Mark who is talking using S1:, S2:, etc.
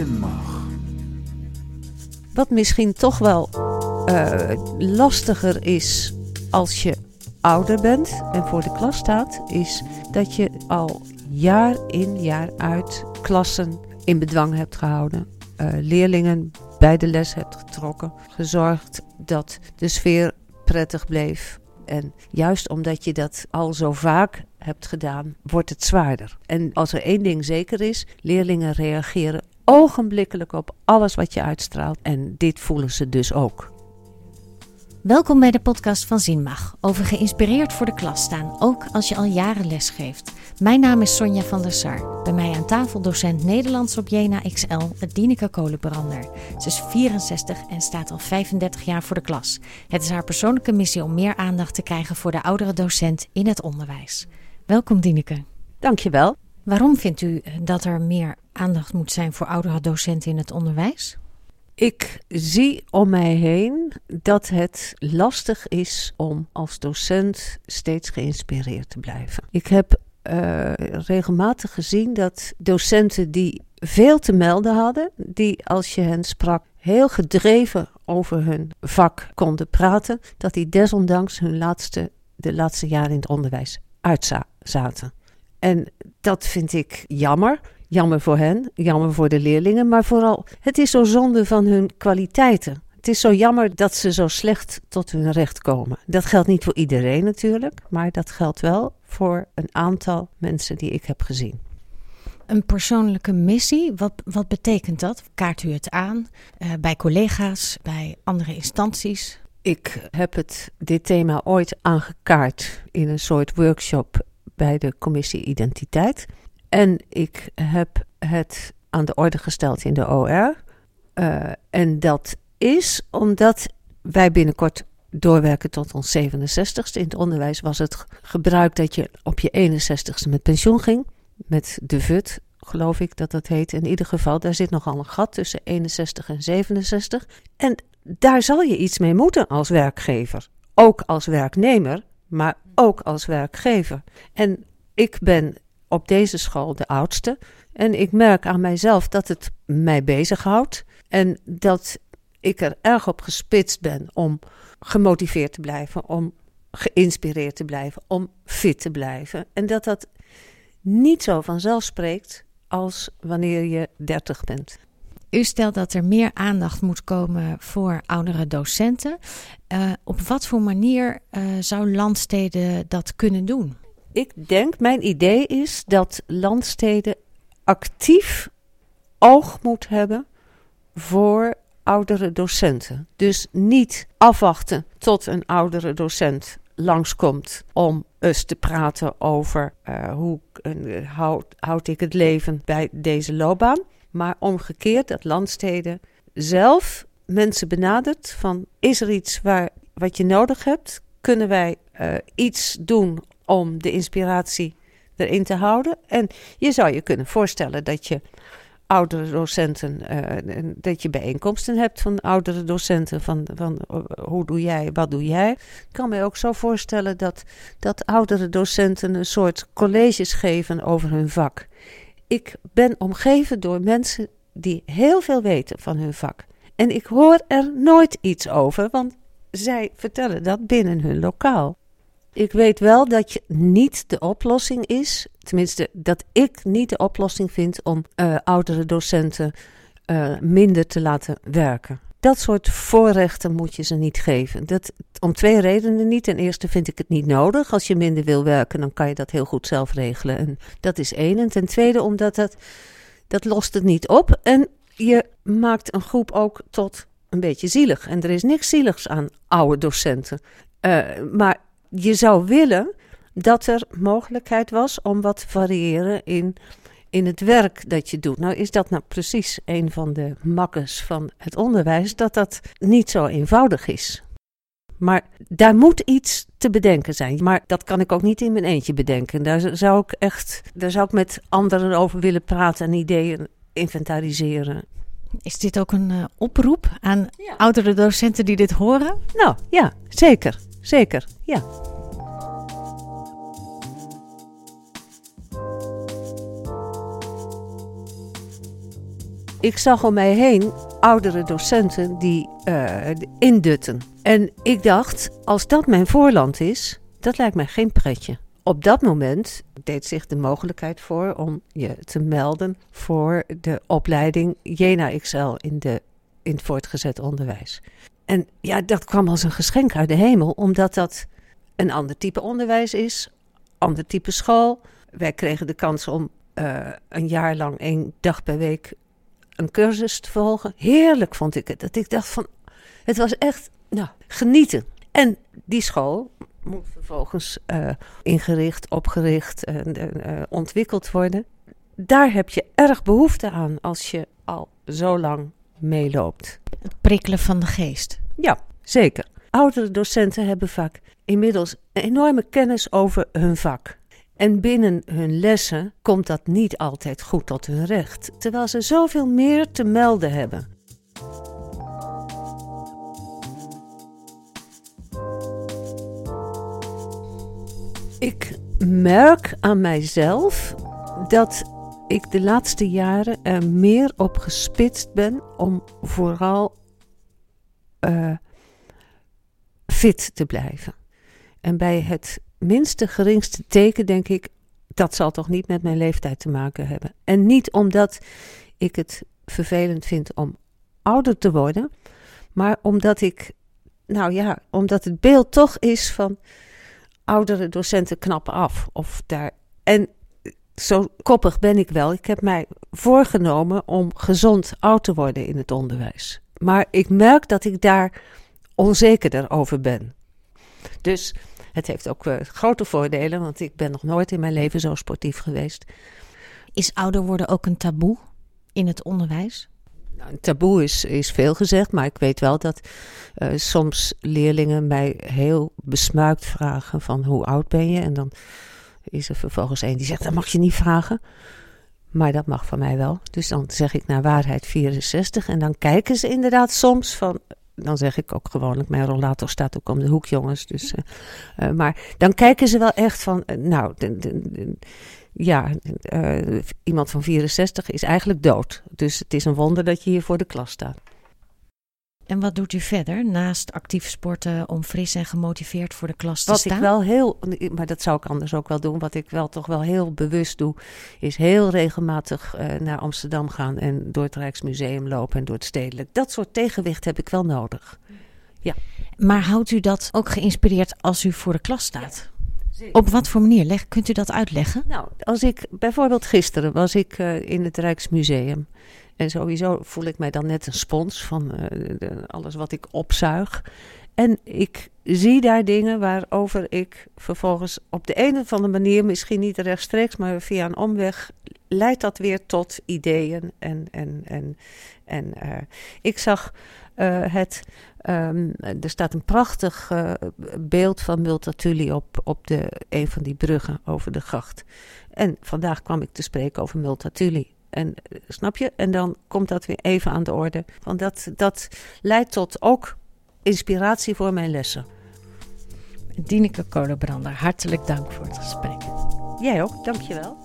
S1: mag.
S2: Wat misschien toch wel uh, lastiger is als je ouder bent en voor de klas staat, is dat je al jaar in jaar uit klassen in bedwang hebt gehouden. Uh, leerlingen bij de les hebt getrokken, gezorgd dat de sfeer prettig bleef. En juist omdat je dat al zo vaak hebt gedaan, wordt het zwaarder. En als er één ding zeker is, leerlingen reageren ogenblikkelijk op alles wat je uitstraalt. En dit voelen ze dus ook.
S3: Welkom bij de podcast van Zinmag, over geïnspireerd voor de klas staan, ook als je al jaren les geeft. Mijn naam is Sonja van der Sar. Bij mij aan tafel docent Nederlands op Jena XL, Dineke Kolenbrander. Ze is 64 en staat al 35 jaar voor de klas. Het is haar persoonlijke missie om meer aandacht te krijgen voor de oudere docent in het onderwijs. Welkom Dineke.
S2: Dankjewel.
S3: Waarom vindt u eh, dat er meer aandacht moet zijn voor oudere docenten in het onderwijs?
S2: Ik zie om mij heen dat het lastig is om als docent steeds geïnspireerd te blijven. Ik heb uh, regelmatig gezien dat docenten die veel te melden hadden, die als je hen sprak heel gedreven over hun vak konden praten, dat die desondanks hun laatste, de laatste jaren in het onderwijs uitzaten. En dat vind ik jammer. Jammer voor hen, jammer voor de leerlingen, maar vooral het is zo zonde van hun kwaliteiten. Het is zo jammer dat ze zo slecht tot hun recht komen. Dat geldt niet voor iedereen natuurlijk, maar dat geldt wel voor een aantal mensen die ik heb gezien.
S3: Een persoonlijke missie, wat, wat betekent dat? Kaart u het aan uh, bij collega's, bij andere instanties?
S2: Ik heb het, dit thema ooit aangekaart in een soort workshop bij de commissie Identiteit. En ik heb het aan de orde gesteld in de OR. Uh, en dat is omdat wij binnenkort doorwerken tot ons 67ste. In het onderwijs was het gebruik dat je op je 61ste met pensioen ging. Met de VUT, geloof ik dat dat heet. In ieder geval, daar zit nogal een gat tussen 61 en 67. En daar zal je iets mee moeten als werkgever. Ook als werknemer, maar ook als werkgever. En ik ben op deze school de oudste. En ik merk aan mijzelf dat het mij bezighoudt. En dat ik er erg op gespitst ben om gemotiveerd te blijven, om geïnspireerd te blijven, om fit te blijven. En dat dat niet zo vanzelf spreekt als wanneer je 30 bent.
S3: U stelt dat er meer aandacht moet komen voor oudere docenten. Uh, op wat voor manier uh, zou Landsteden dat kunnen doen?
S2: Ik denk, mijn idee is dat Landsteden actief oog moet hebben voor oudere docenten. Dus niet afwachten tot een oudere docent langskomt om eens te praten over uh, hoe houd ik het leven bij deze loopbaan. Maar omgekeerd dat landsteden zelf mensen benadert van is er iets waar, wat je nodig hebt? Kunnen wij uh, iets doen om de inspiratie erin te houden? En je zou je kunnen voorstellen dat je oudere docenten, uh, dat je bijeenkomsten hebt van oudere docenten. Van, van uh, hoe doe jij, wat doe jij? Ik kan me ook zo voorstellen dat, dat oudere docenten een soort colleges geven over hun vak. Ik ben omgeven door mensen die heel veel weten van hun vak. En ik hoor er nooit iets over, want zij vertellen dat binnen hun lokaal. Ik weet wel dat je niet de oplossing is, tenminste dat ik niet de oplossing vind om uh, oudere docenten uh, minder te laten werken. Dat soort voorrechten moet je ze niet geven. Dat, om twee redenen niet. Ten eerste vind ik het niet nodig. Als je minder wil werken, dan kan je dat heel goed zelf regelen. En dat is één. En ten tweede, omdat dat, dat lost het niet op. En je maakt een groep ook tot een beetje zielig. En er is niks zieligs aan oude docenten. Uh, maar je zou willen dat er mogelijkheid was om wat te variëren in, in het werk dat je doet. Nou is dat nou precies een van de makkers van het onderwijs, dat dat niet zo eenvoudig is. Maar daar moet iets te bedenken zijn. Maar dat kan ik ook niet in mijn eentje bedenken. Daar zou ik echt, daar zou ik met anderen over willen praten en ideeën inventariseren.
S3: Is dit ook een uh, oproep aan ja. oudere docenten die dit horen?
S2: Nou ja, zeker. Zeker, ja. ik zag om mij heen oudere docenten die uh, indutten. En ik dacht, als dat mijn voorland is, dat lijkt mij geen pretje. Op dat moment deed zich de mogelijkheid voor om je te melden voor de opleiding Jena XL in, de, in het voortgezet onderwijs. En ja, dat kwam als een geschenk uit de hemel, omdat dat een ander type onderwijs is, ander type school. Wij kregen de kans om uh, een jaar lang één dag per week een cursus te volgen. Heerlijk vond ik het. Dat ik dacht van, het was echt nou, genieten. En die school moet vervolgens uh, ingericht, opgericht en uh, ontwikkeld worden. Daar heb je erg behoefte aan als je al zo lang meeloopt.
S3: Het prikkelen van de geest.
S2: Ja, zeker. Oudere docenten hebben vaak inmiddels een enorme kennis over hun vak. En binnen hun lessen komt dat niet altijd goed tot hun recht, terwijl ze zoveel meer te melden hebben. Ik merk aan mijzelf dat ik de laatste jaren er meer op gespitst ben om vooral uh, fit te blijven. En bij het minste geringste teken denk ik, dat zal toch niet met mijn leeftijd te maken hebben. En niet omdat ik het vervelend vind om ouder te worden, maar omdat ik, nou ja, omdat het beeld toch is van oudere docenten knappen af. Of daar, en zo koppig ben ik wel. Ik heb mij voorgenomen om gezond oud te worden in het onderwijs. Maar ik merk dat ik daar onzekerder over ben. Dus het heeft ook uh, grote voordelen, want ik ben nog nooit in mijn leven zo sportief geweest.
S3: Is ouder worden ook een taboe in het onderwijs?
S2: Nou, een taboe is, is veel gezegd, maar ik weet wel dat uh, soms leerlingen mij heel besmuikt vragen van hoe oud ben je? En dan is er vervolgens een die zegt dat mag je niet vragen. Maar dat mag van mij wel. Dus dan zeg ik naar waarheid 64 en dan kijken ze inderdaad soms van dan zeg ik ook gewoonlijk, mijn rollator staat ook om de hoek, jongens. Dus, uh, uh, maar dan kijken ze wel echt van, uh, nou, ja, iemand van 64 is eigenlijk dood. Dus het is een wonder dat je hier voor de klas staat.
S3: En wat doet u verder naast actief sporten om fris en gemotiveerd voor de klas te
S2: wat
S3: staan?
S2: Wat ik wel heel, maar dat zou ik anders ook wel doen. Wat ik wel toch wel heel bewust doe, is heel regelmatig uh, naar Amsterdam gaan en door het Rijksmuseum lopen en door het stedelijk. Dat soort tegenwicht heb ik wel nodig. Ja.
S3: Maar houdt u dat ook geïnspireerd als u voor de klas staat? Ja. Op wat voor manier? Leg, kunt u dat uitleggen?
S2: Nou, als ik bijvoorbeeld gisteren was ik uh, in het Rijksmuseum. En sowieso voel ik mij dan net een spons van de, alles wat ik opzuig. En ik zie daar dingen waarover ik vervolgens op de een of andere manier, misschien niet rechtstreeks, maar via een omweg, leidt dat weer tot ideeën. En, en, en, en uh, ik zag uh, het. Um, er staat een prachtig beeld van Multatuli op, op de, een van die bruggen over de gracht. En vandaag kwam ik te spreken over Multatuli. En snap je? En dan komt dat weer even aan de orde. Want dat, dat leidt tot ook inspiratie voor mijn lessen.
S3: Dineke Kolenbrander, hartelijk dank voor het gesprek.
S2: Jij ook, dankjewel.